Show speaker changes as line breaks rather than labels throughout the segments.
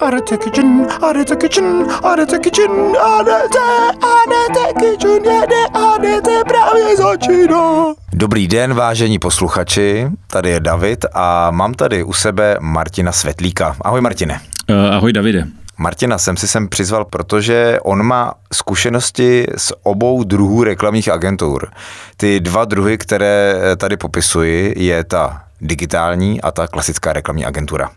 Arete Kitchen, Arete Kitchen, Arete Kitchen, Arete, Arete Kitchen, jede Arete právě začíná. Dobrý den, vážení posluchači, tady je David a mám tady u sebe Martina Svetlíka. Ahoj Martine.
Uh, ahoj Davide.
Martina jsem si sem přizval, protože on má zkušenosti s obou druhů reklamních agentur. Ty dva druhy, které tady popisuji, je ta digitální a ta klasická reklamní agentura.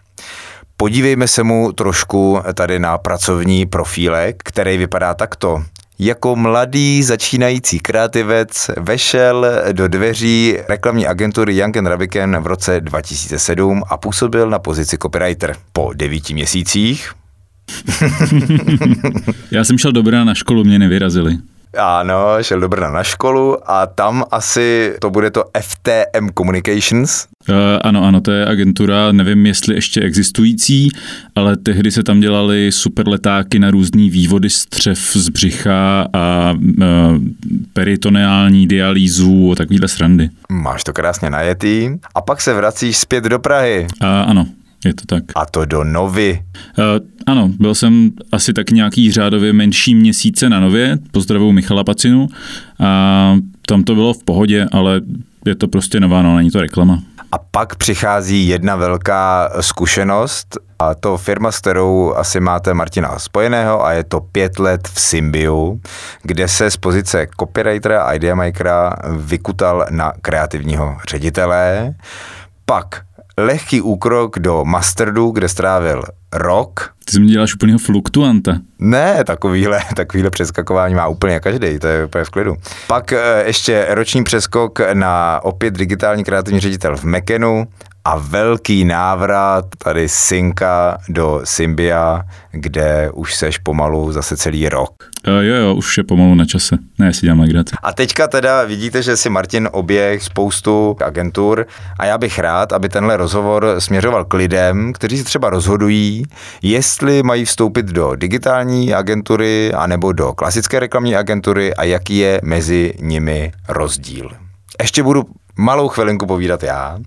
Podívejme se mu trošku tady na pracovní profílek, který vypadá takto. Jako mladý začínající kreativec vešel do dveří reklamní agentury Young Rabiken v roce 2007 a působil na pozici copywriter. Po devíti měsících
Já jsem šel do Brna na školu, mě nevyrazili.
Ano, šel do Brna na školu a tam asi to bude to FTM Communications.
Uh, ano, ano, to je agentura, nevím, jestli ještě existující, ale tehdy se tam dělaly super letáky na různý vývody střev z břicha a uh, peritoneální dialýzu a takovýhle srandy.
Máš to krásně najetý. A pak se vracíš zpět do Prahy.
Uh, ano, je to tak.
A to do Novy.
Uh, ano, byl jsem asi tak nějaký řádově menší měsíce na Nově, pozdravuju Michala Pacinu a tam to bylo v pohodě, ale je to prostě nová, no, není to reklama.
A pak přichází jedna velká zkušenost a to firma, s kterou asi máte Martina spojeného a je to pět let v Symbiu, kde se z pozice copywritera a ideamakera vykutal na kreativního ředitele. Pak lehký úkrok do Masterdu, kde strávil rok.
Ty mi děláš úplného fluktuanta.
Ne, takovýhle, takovýhle přeskakování má úplně každý, to je úplně v klidu. Pak eh, ještě roční přeskok na opět digitální kreativní ředitel v Mekenu a velký návrat tady synka do Symbia, kde už seš pomalu zase celý rok.
Uh, jo, jo, už je pomalu na čase. Ne, si dělám legraci.
A teďka teda vidíte, že si Martin oběh spoustu agentur a já bych rád, aby tenhle rozhovor směřoval k lidem, kteří se třeba rozhodují, jestli mají vstoupit do digitální agentury anebo do klasické reklamní agentury a jaký je mezi nimi rozdíl. Ještě budu malou chvilinku povídat já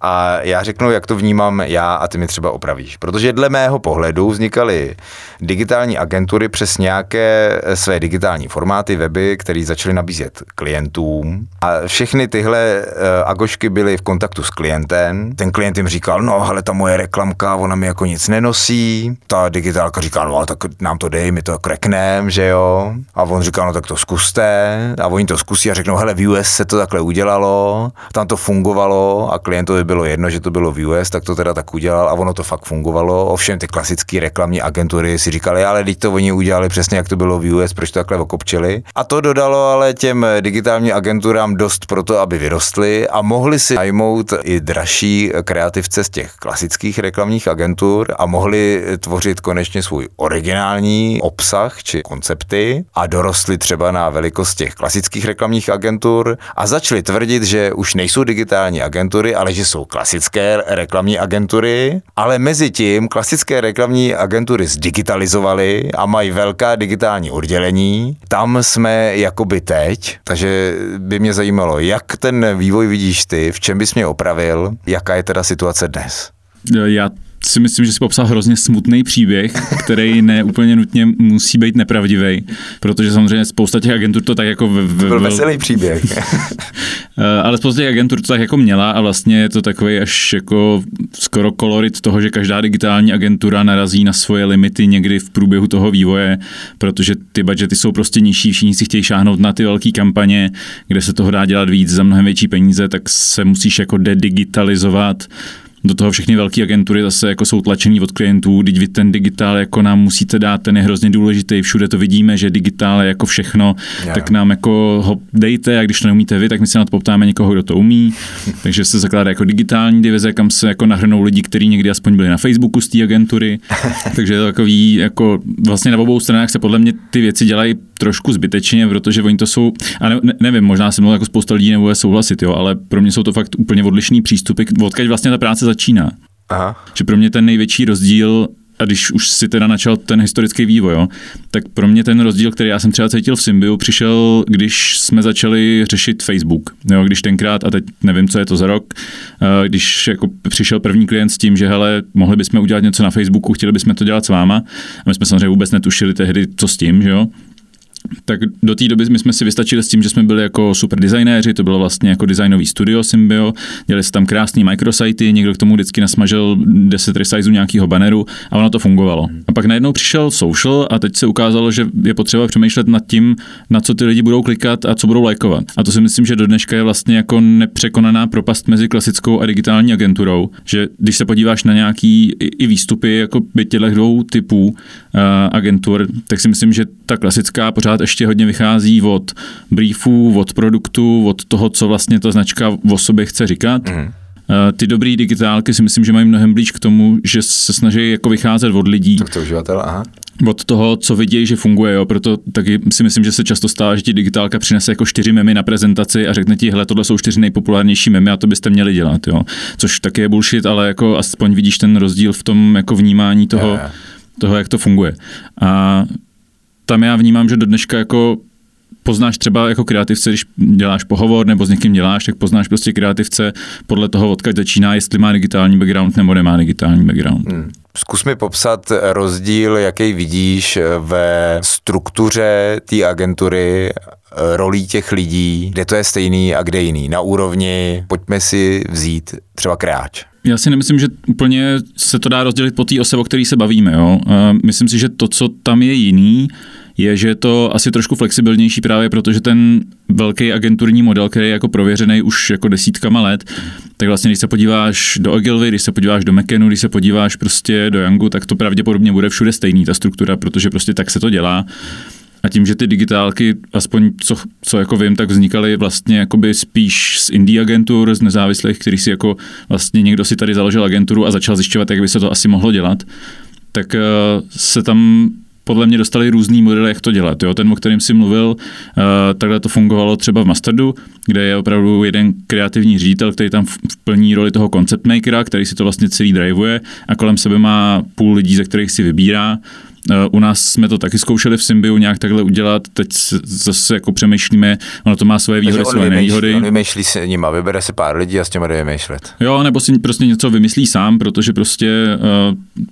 a já řeknu, jak to vnímám já a ty mi třeba opravíš. Protože dle mého pohledu vznikaly digitální agentury přes nějaké své digitální formáty, weby, které začaly nabízet klientům. A všechny tyhle uh, agošky byly v kontaktu s klientem. Ten klient jim říkal, no ale ta moje reklamka, ona mi jako nic nenosí. Ta digitálka říká, no tak nám to dej, my to kreknem, že jo. A on říkal, no tak to zkuste. A oni to zkusí a řeknou, hele, v US se to takhle udělalo, tam to fungovalo a klientovi bylo jedno, že to bylo v US, tak to teda tak udělal a ono to fakt fungovalo. Ovšem ty klasické reklamní agentury si říkali, ale teď to oni udělali přesně, jak to bylo v US, proč to takhle okopčili. A to dodalo ale těm digitálním agenturám dost pro to, aby vyrostly a mohli si najmout i dražší kreativce z těch klasických reklamních agentur a mohli tvořit konečně svůj originální obsah či koncepty a dorostli třeba na velikost těch klasických reklamních agentur a začali tvrdit, že už nejsou digitální agentury, ale že jsou klasické reklamní agentury, ale mezi tím klasické reklamní agentury zdigitalizovaly a mají velká digitální oddělení. Tam jsme jakoby teď, takže by mě zajímalo, jak ten vývoj vidíš ty, v čem bys mě opravil, jaká je teda situace dnes?
Já si myslím, že si popsal hrozně smutný příběh, který ne úplně nutně musí být nepravdivý, protože samozřejmě spousta těch agentur to tak jako... V,
v, to byl veselý příběh.
Ale spousta těch agentur to tak jako měla a vlastně je to takový až jako skoro kolorit toho, že každá digitální agentura narazí na svoje limity někdy v průběhu toho vývoje, protože ty budgety jsou prostě nižší, všichni si chtějí šáhnout na ty velké kampaně, kde se toho dá dělat víc za mnohem větší peníze, tak se musíš jako dedigitalizovat do toho všechny velké agentury zase jako jsou tlačený od klientů, teď vy ten digitál jako nám musíte dát, ten je hrozně důležitý, všude to vidíme, že digitál je jako všechno, yeah. tak nám jako ho dejte a když to neumíte vy, tak my se na to poptáme někoho, kdo to umí. Takže se zakládá jako digitální divize, kam se jako nahrnou lidi, kteří někdy aspoň byli na Facebooku z té agentury. Takže je to takový, jako vlastně na obou stranách se podle mě ty věci dělají trošku zbytečně, protože oni to jsou, a ne, nevím, možná se mnou jako spousta lidí nebude souhlasit, jo, ale pro mě jsou to fakt úplně odlišný přístupy, odkud vlastně ta práce začíná. Aha. Že pro mě ten největší rozdíl a když už si teda načal ten historický vývoj, jo, tak pro mě ten rozdíl, který já jsem třeba cítil v Symbiu, přišel, když jsme začali řešit Facebook. Jo, když tenkrát, a teď nevím, co je to za rok, eh, když jako přišel první klient s tím, že hele, mohli bychom udělat něco na Facebooku, chtěli bychom to dělat s váma. A my jsme samozřejmě vůbec netušili tehdy, co s tím, že jo tak do té doby my jsme si vystačili s tím, že jsme byli jako super designéři, to bylo vlastně jako designový studio Symbio, dělali se tam krásný microsity, někdo k tomu vždycky nasmažil 10 resizeů nějakého banneru a ono to fungovalo. A pak najednou přišel social a teď se ukázalo, že je potřeba přemýšlet nad tím, na co ty lidi budou klikat a co budou lajkovat. A to si myslím, že do dneška je vlastně jako nepřekonaná propast mezi klasickou a digitální agenturou, že když se podíváš na nějaký i výstupy jako by těchto dvou typů uh, agentur, tak si myslím, že ta klasická pořád pořád ještě hodně vychází od briefů, od produktu, od toho, co vlastně ta značka o sobě chce říkat. Mm. Ty dobrý digitálky si myslím, že mají mnohem blíž k tomu, že se snaží jako vycházet od lidí.
Tak to uživatel, aha.
Od toho, co vidějí, že funguje, jo. proto taky si myslím, že se často stává, že ti digitálka přinese jako čtyři memy na prezentaci a řekne ti, hele, tohle jsou čtyři nejpopulárnější memy a to byste měli dělat, jo. Což taky je bullshit, ale jako aspoň vidíš ten rozdíl v tom jako vnímání toho, yeah. toho jak to funguje. A tam já vnímám, že do dneška jako poznáš třeba jako kreativce, když děláš pohovor nebo s někým děláš, tak poznáš prostě kreativce podle toho, odkud začíná, jestli má digitální background nebo nemá digitální background. Hmm.
Zkus mi popsat rozdíl, jaký vidíš ve struktuře té agentury, rolí těch lidí, kde to je stejný a kde jiný. Na úrovni, pojďme si vzít třeba kráč.
Já si nemyslím, že úplně se to dá rozdělit po té ose, o který se bavíme. Jo? Myslím si, že to, co tam je jiný, je, že je to asi trošku flexibilnější právě protože ten velký agenturní model, který je jako prověřený už jako desítkama let, tak vlastně když se podíváš do Ogilvy, když se podíváš do Mekenu, když se podíváš prostě do Yangu, tak to pravděpodobně bude všude stejný ta struktura, protože prostě tak se to dělá. A tím, že ty digitálky, aspoň co, co jako vím, tak vznikaly vlastně jakoby spíš z indie agentur, z nezávislých, který si jako vlastně někdo si tady založil agenturu a začal zjišťovat, jak by se to asi mohlo dělat, tak uh, se tam podle mě dostali různý modely, jak to dělat. Jo? Ten, o kterým si mluvil, uh, takhle to fungovalo třeba v Masterdu, kde je opravdu jeden kreativní ředitel, který tam plní roli toho concept makera, který si to vlastně celý driveuje a kolem sebe má půl lidí, ze kterých si vybírá. Uh, u nás jsme to taky zkoušeli v Symbiu nějak takhle udělat, teď zase jako přemýšlíme, ono to má svoje výhody, svoje nevýhody.
On vymýšlí se nima, vybere se pár lidí a s těma jde vymýšlet.
Jo, nebo si prostě něco vymyslí sám, protože prostě uh,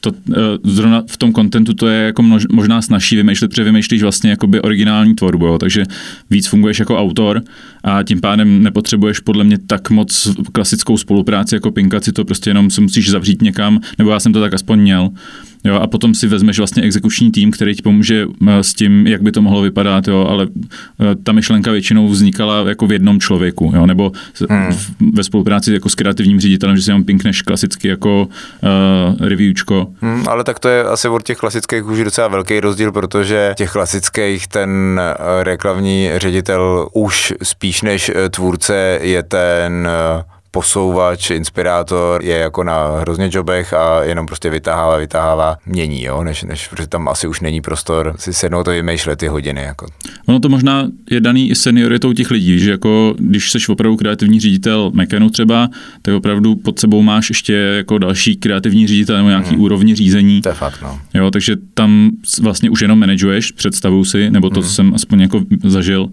to, uh, zrovna v tom kontentu to je jako množ, možná snažší vymýšlet, protože vymýšlíš vlastně jakoby originální tvorbu, jo, takže víc funguješ jako autor a tím pádem nepotřebuješ podle mě tak moc klasickou spolupráci jako Pinkaci, to prostě jenom se musíš zavřít někam, nebo já jsem to tak aspoň měl. Jo, a potom si vezmeš vlastně exekuční tým, který ti pomůže eh, s tím, jak by to mohlo vypadat, jo, ale eh, ta myšlenka většinou vznikala jako v jednom člověku, jo, nebo hmm. ve spolupráci jako s kreativním ředitelem, že si jenom pinkneš klasicky jako uh, reviewčko.
Hmm, ale tak to je asi od těch klasických už docela velký rozdíl, protože těch klasických ten reklamní ředitel už spíš než tvůrce je ten posouvač, inspirátor je jako na hrozně jobech a jenom prostě vytahává, vytahává, mění, jo, než, než protože tam asi už není prostor si sednout to vymýšlet ty hodiny. Jako.
Ono to možná je daný i senioritou těch lidí, že jako když jsi opravdu kreativní ředitel Mekanu třeba, tak opravdu pod sebou máš ještě jako další kreativní ředitel nebo nějaký hmm. úrovni řízení.
To je fakt, no.
Jo, takže tam vlastně už jenom manažuješ, představuju si, nebo to hmm. jsem aspoň jako zažil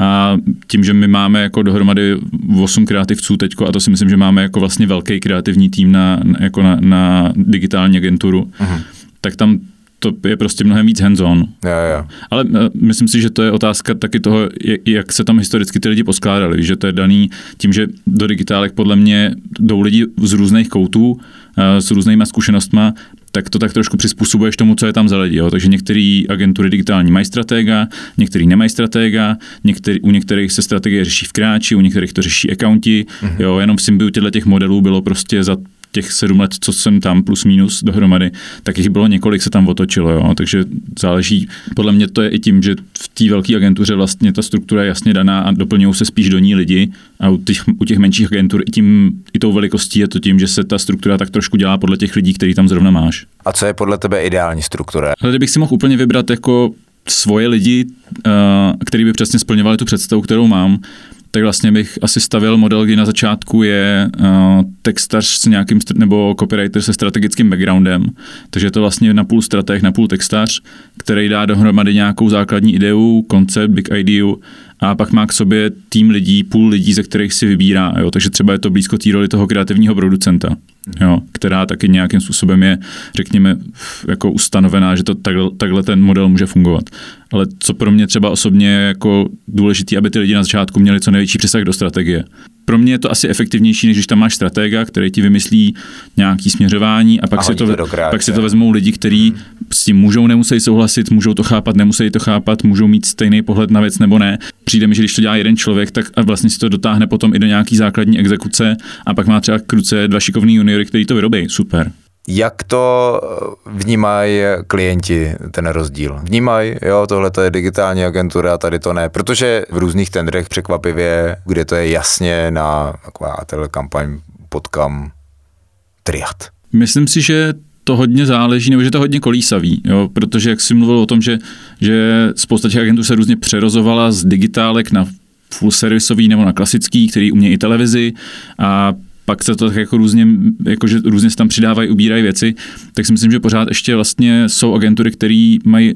a tím, že my máme jako dohromady 8 kreativců teďko, a to si myslím, že máme jako vlastně velký kreativní tým na, jako na, na digitální agenturu, uh-huh. tak tam to je prostě mnohem víc hands-on.
Ja, ja.
Ale uh, myslím si, že to je otázka taky toho, jak se tam historicky ty lidi poskládali, že to je daný tím, že do digitálek podle mě jdou lidi z různých koutů, uh, s různýma zkušenostma, tak to tak trošku přizpůsobuješ tomu, co je tam za lidi. Jo. Takže některé agentury digitální mají stratega, některý nemají stratega, některý, u některých se strategie řeší v kráči, u některých to řeší accounti. Mm-hmm. Jo, jenom v Symbiu těch modelů bylo prostě za těch sedm let, co jsem tam plus minus dohromady, tak jich bylo několik, se tam otočilo, jo. takže záleží, podle mě to je i tím, že v té velké agentuře vlastně ta struktura je jasně daná a doplňují se spíš do ní lidi a u těch, u těch menších agentur i, tím, i tou velikostí je to tím, že se ta struktura tak trošku dělá podle těch lidí, který tam zrovna máš.
A co je podle tebe ideální struktura?
Ale kdybych si mohl úplně vybrat jako svoje lidi, uh, který by přesně splňovali tu představu, kterou mám, tak vlastně bych asi stavil model, kdy na začátku je uh, textař s nějakým, nebo copywriter se strategickým backgroundem, takže je to vlastně na půl strateg, na půl textař, který dá dohromady nějakou základní ideu, koncept, big idea a pak má k sobě tým lidí, půl lidí, ze kterých si vybírá. Jo? Takže třeba je to blízko té roli toho kreativního producenta, jo? která taky nějakým způsobem je, řekněme, jako ustanovená, že to takhle, takhle ten model může fungovat. Ale co pro mě třeba osobně je jako důležité, aby ty lidi na začátku měli co největší přesah do strategie pro mě je to asi efektivnější, než když tam máš stratega, který ti vymyslí nějaký směřování a pak, a si, to, to pak si to vezmou lidi, kteří hmm. s tím můžou, nemusí souhlasit, můžou to chápat, nemusí to chápat, můžou mít stejný pohled na věc nebo ne. Přijde mi, že když to dělá jeden člověk, tak vlastně si to dotáhne potom i do nějaký základní exekuce a pak má třeba kruce dva šikovný juniory, který to vyrobí. Super.
Jak to vnímají klienti, ten rozdíl? Vnímají, jo, tohle je digitální agentura, tady to ne, protože v různých tendrech překvapivě, kde to je jasně na taková kampaň potkám triad.
Myslím si, že to hodně záleží, nebo že to hodně kolísavý, jo? protože jak jsi mluvil o tom, že, že spousta těch agentů se různě přerozovala z digitálek na full servisový nebo na klasický, který umějí i televizi a pak se to tak jako různě, jakože různě se tam přidávají, ubírají věci, tak si myslím, že pořád ještě vlastně jsou agentury, které mají e,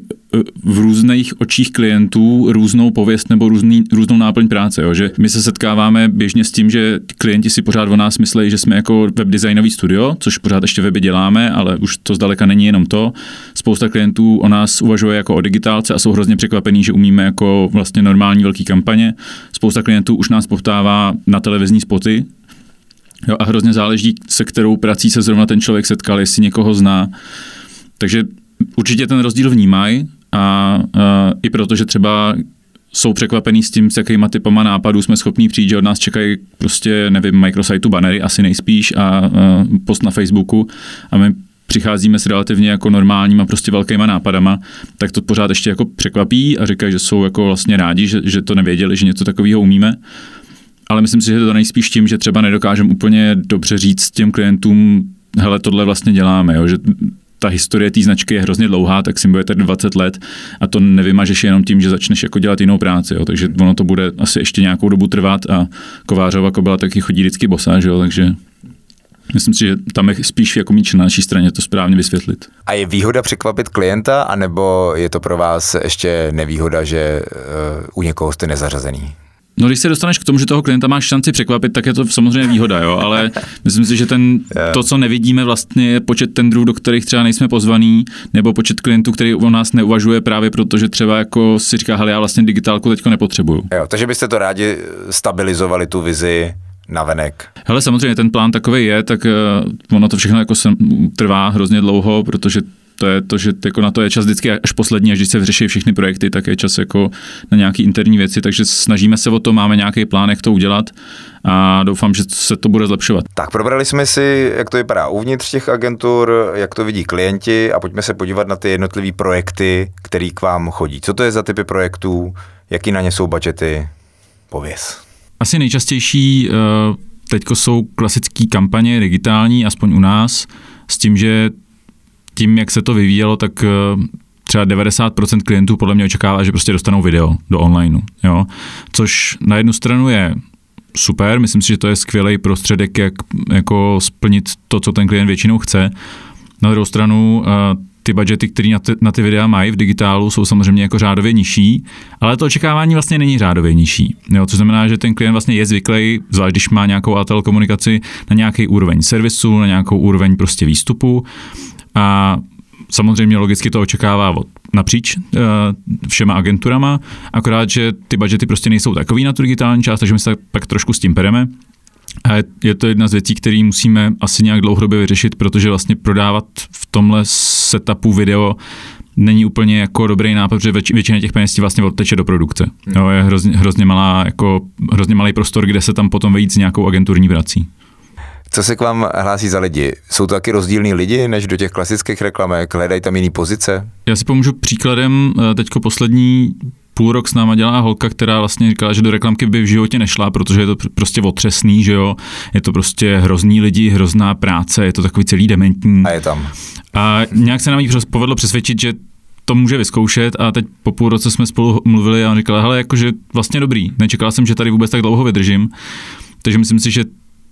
v různých očích klientů různou pověst nebo různý, různou náplň práce. Jo? Že my se setkáváme běžně s tím, že klienti si pořád o nás myslí, že jsme jako webdesignový studio, což pořád ještě weby děláme, ale už to zdaleka není jenom to. Spousta klientů o nás uvažuje jako o digitálce a jsou hrozně překvapení, že umíme jako vlastně normální velký kampaně. Spousta klientů už nás poptává na televizní spoty, Jo, a hrozně záleží, se kterou prací se zrovna ten člověk setkal, jestli někoho zná. Takže určitě ten rozdíl vnímají a, a i proto, že třeba jsou překvapený s tím, s jakýma typama nápadů jsme schopní přijít, že od nás čekají prostě, nevím, micrositeu banery, asi nejspíš, a, a post na Facebooku a my přicházíme s relativně jako normálníma prostě velkýma nápadama, tak to pořád ještě jako překvapí a říkají, že jsou jako vlastně rádi, že, že to nevěděli, že něco takového umíme ale myslím si, že to nejspíš tím, že třeba nedokážeme úplně dobře říct těm klientům, hele, tohle vlastně děláme, jo, že ta historie té značky je hrozně dlouhá, tak si budete 20 let a to nevymažeš jenom tím, že začneš jako dělat jinou práci, jo, takže ono to bude asi ještě nějakou dobu trvat a Kovářova byla taky chodí vždycky bosá, že jo, takže Myslím si, že tam je spíš jako míč na naší straně to správně vysvětlit.
A je výhoda překvapit klienta, anebo je to pro vás ještě nevýhoda, že uh, u někoho jste nezařazený?
No, když se dostaneš k tomu, že toho klienta máš šanci překvapit, tak je to samozřejmě výhoda, jo, ale myslím si, že ten, to, co nevidíme vlastně, je počet tendrů, do kterých třeba nejsme pozvaný, nebo počet klientů, který o nás neuvažuje právě proto, že třeba jako si říká, hele, já vlastně digitálku teďko nepotřebuju.
Jo, takže byste to rádi stabilizovali tu vizi navenek.
Hele, samozřejmě ten plán takový je, tak uh, ono to všechno jako sem, trvá hrozně dlouho, protože to je to, že jako na to je čas vždycky až poslední, až když se vyřeší všechny projekty, tak je čas jako na nějaké interní věci, takže snažíme se o to, máme nějaký plán, jak to udělat a doufám, že se to bude zlepšovat.
Tak probrali jsme si, jak to vypadá uvnitř těch agentur, jak to vidí klienti a pojďme se podívat na ty jednotlivé projekty, které k vám chodí. Co to je za typy projektů, jaký na ně jsou budgety, pověz.
Asi nejčastější uh, teďko jsou klasické kampaně digitální, aspoň u nás, s tím, že tím, jak se to vyvíjelo, tak eh, třeba 90% klientů podle mě očekává, že prostě dostanou video do onlineu, jo? což na jednu stranu je super, myslím si, že to je skvělý prostředek, jak jako splnit to, co ten klient většinou chce. Na druhou stranu eh, ty budgety, které na, ty, na ty videa mají v digitálu, jsou samozřejmě jako řádově nižší, ale to očekávání vlastně není řádově nižší. Jo, což znamená, že ten klient vlastně je zvyklý, zvlášť když má nějakou ATL komunikaci, na nějaký úroveň servisu, na nějakou úroveň prostě výstupu a samozřejmě logicky to očekává od napříč uh, všema agenturama, akorát, že ty budgety prostě nejsou takový na tu digitální část, takže my se tak, tak trošku s tím pereme. A je to jedna z věcí, které musíme asi nějak dlouhodobě vyřešit, protože vlastně prodávat v tomhle setupu video není úplně jako dobrý nápad, protože většina těch peněz vlastně odteče do produkce. Hmm. Jo, je hrozně, hrozně, malá, jako, hrozně malý prostor, kde se tam potom vejít s nějakou agenturní prací.
Co se k vám hlásí za lidi? Jsou to taky rozdílní lidi než do těch klasických reklamek? Hledají tam jiný pozice?
Já si pomůžu příkladem. Eh, teďko poslední půl rok s náma dělá holka, která vlastně říkala, že do reklamky by v životě nešla, protože je to prostě otřesný, že jo. Je to prostě hrozný lidi, hrozná práce, je to takový celý dementní.
A je tam.
A nějak se nám jí povedlo přesvědčit, že to může vyzkoušet a teď po půl roce jsme spolu mluvili a on říkal, hele, jakože vlastně dobrý, nečekal jsem, že tady vůbec tak dlouho vydržím, takže myslím si, že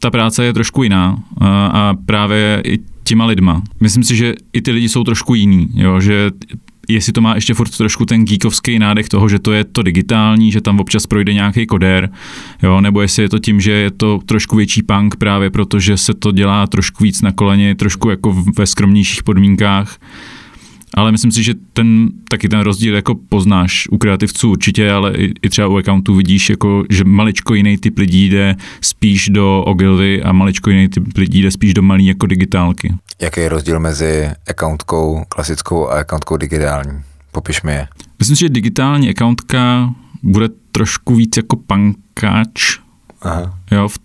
ta práce je trošku jiná a, a právě i těma lidma. Myslím si, že i ty lidi jsou trošku jiný, jo, že jestli to má ještě furt trošku ten geekovský nádech toho, že to je to digitální, že tam občas projde nějaký kodér, jo, nebo jestli je to tím, že je to trošku větší punk právě protože se to dělá trošku víc na koleně, trošku jako ve skromnějších podmínkách ale myslím si, že ten, taky ten rozdíl jako poznáš u kreativců určitě, ale i, i třeba u accountů vidíš, jako, že maličko jiný typ lidí jde spíš do Ogilvy a maličko jiný typ lidí jde spíš do malý jako digitálky.
Jaký je rozdíl mezi accountkou klasickou a accountkou digitální? Popiš mi je.
Myslím si, že digitální accountka bude trošku víc jako pankáč. Aha. Jo, v,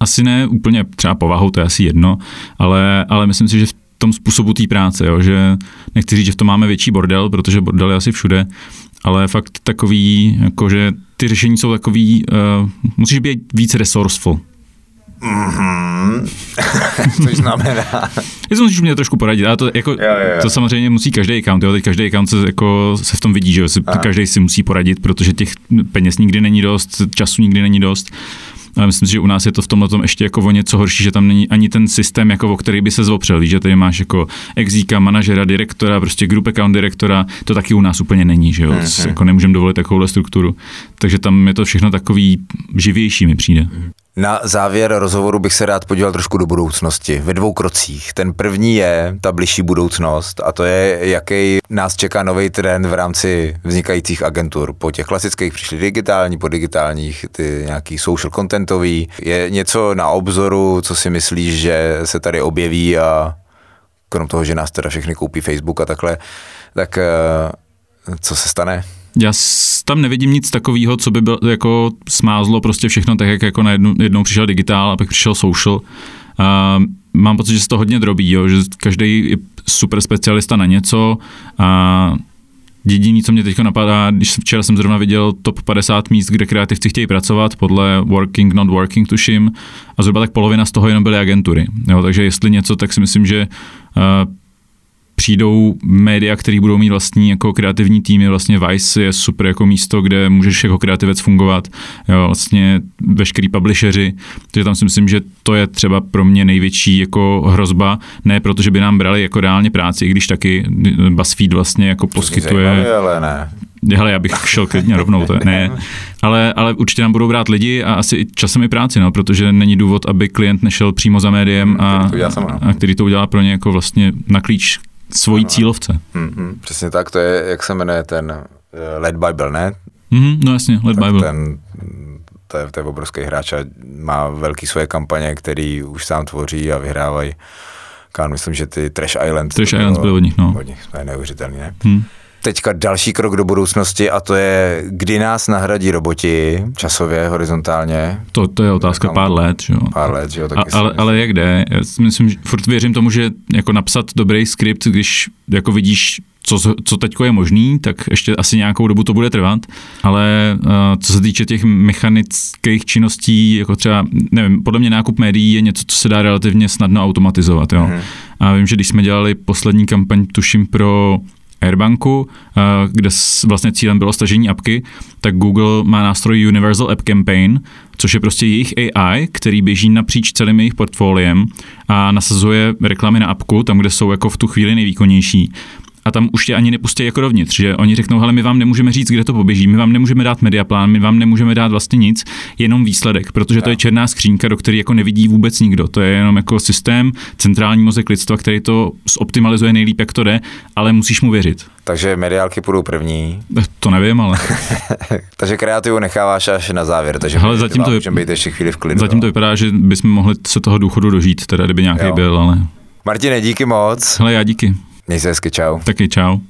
asi ne úplně třeba povahou, to je asi jedno, ale, ale myslím si, že v tom způsobu té práce, jo, že nechci říct, že v tom máme větší bordel, protože bordel je asi všude, ale fakt takový, jako že ty řešení jsou takový, uh, musíš být víc resourceful.
Mm-hmm. Což znamená.
Jestli musíš mě trošku poradit, ale to, jako, jo, jo, jo. to samozřejmě musí každý account, jo, teď každý account se, jako, se v tom vidí, že každý si musí poradit, protože těch peněz nikdy není dost, času nikdy není dost ale myslím si, že u nás je to v tomhle tom ještě jako o něco horší, že tam není ani ten systém, jako o který by se zopřel. Víš, že tady máš jako exíka, manažera, direktora, prostě group account direktora, to taky u nás úplně není, že jo. Mm-hmm. Jako nemůžeme dovolit takovouhle strukturu. Takže tam je to všechno takový živější, mi přijde.
Na závěr rozhovoru bych se rád podíval trošku do budoucnosti, ve dvou krocích. Ten první je ta bližší budoucnost a to je, jaký nás čeká nový trend v rámci vznikajících agentur. Po těch klasických přišli digitální, po digitálních ty nějaký social contentový. Je něco na obzoru, co si myslíš, že se tady objeví a krom toho, že nás teda všechny koupí Facebook a takhle, tak eh, co se stane?
Já tam nevidím nic takového, co by byl, jako smázlo prostě všechno tak, jak jako najednou, jednou přišel digitál a pak přišel social. A mám pocit, že se to hodně drobí, jo, že každý je super specialista na něco a Jediný, co mě teď napadá, když včera jsem zrovna viděl top 50 míst, kde kreativci chtějí pracovat, podle Working, Not Working, tuším, a zhruba tak polovina z toho jenom byly agentury. Jo, takže jestli něco, tak si myslím, že uh, přijdou média, které budou mít vlastní jako kreativní týmy, vlastně Vice je super jako místo, kde můžeš jako kreativec fungovat, jo, vlastně veškerý publisheři, takže tam si myslím, že to je třeba pro mě největší jako hrozba, ne protože by nám brali jako reálně práci, i když taky BuzzFeed vlastně jako poskytuje.
Zajímavý, ale ne.
Hele, já bych šel klidně rovnou, to ne. Ale, ale určitě nám budou brát lidi a asi časem i práci, no, protože není důvod, aby klient nešel přímo za médiem a, a který to udělá pro ně jako vlastně na klíč svojí ano. cílovce.
Mm-hmm, přesně tak, to je, jak se jmenuje ten uh, Led Bible, ne?
Mm-hmm, no jasně, Led tak Bible.
Ten, to je, to je obrovský hráč a má velký svoje kampaně, který už sám tvoří a vyhrávají. Myslím, že ty Trash Island.
Trash Island byly od nich, no.
Od nich, to je neuvěřitelný, ne? Hmm teďka další krok do budoucnosti a to je, kdy nás nahradí roboti časově, horizontálně.
To, to je otázka pár let, že jo.
Pár let, že jo.
Taky a, ale, ale jak jde? Já myslím, že furt věřím tomu, že jako napsat dobrý skript, když jako vidíš co, co teď je možný, tak ještě asi nějakou dobu to bude trvat, ale uh, co se týče těch mechanických činností, jako třeba, nevím, podle mě nákup médií je něco, co se dá relativně snadno automatizovat, jo. Mm. A vím, že když jsme dělali poslední kampaň, tuším pro Airbanku, eh, kde vlastně cílem bylo stažení apky, tak Google má nástroj Universal App Campaign, což je prostě jejich AI, který běží napříč celým jejich portfoliem a nasazuje reklamy na apku, tam, kde jsou jako v tu chvíli nejvýkonnější a tam už tě ani nepustí jako dovnitř, že oni řeknou, hele, my vám nemůžeme říct, kde to poběží, my vám nemůžeme dát mediaplán, my vám nemůžeme dát vlastně nic, jenom výsledek, protože to je černá skřínka, do které jako nevidí vůbec nikdo. To je jenom jako systém, centrální mozek lidstva, který to zoptimalizuje nejlíp, jak to jde, ale musíš mu věřit.
Takže mediálky půjdou první.
To nevím, ale.
takže kreativu necháváš až na závěr, takže
ale zatím to,
vyp... být ještě chvíli v klidu.
Zatím to vypadá, že bychom mohli se toho důchodu dožít, teda kdyby nějaký jo. byl, ale.
Martine, díky moc.
Hele, já díky.
Me dices que chao.
Hasta que chao.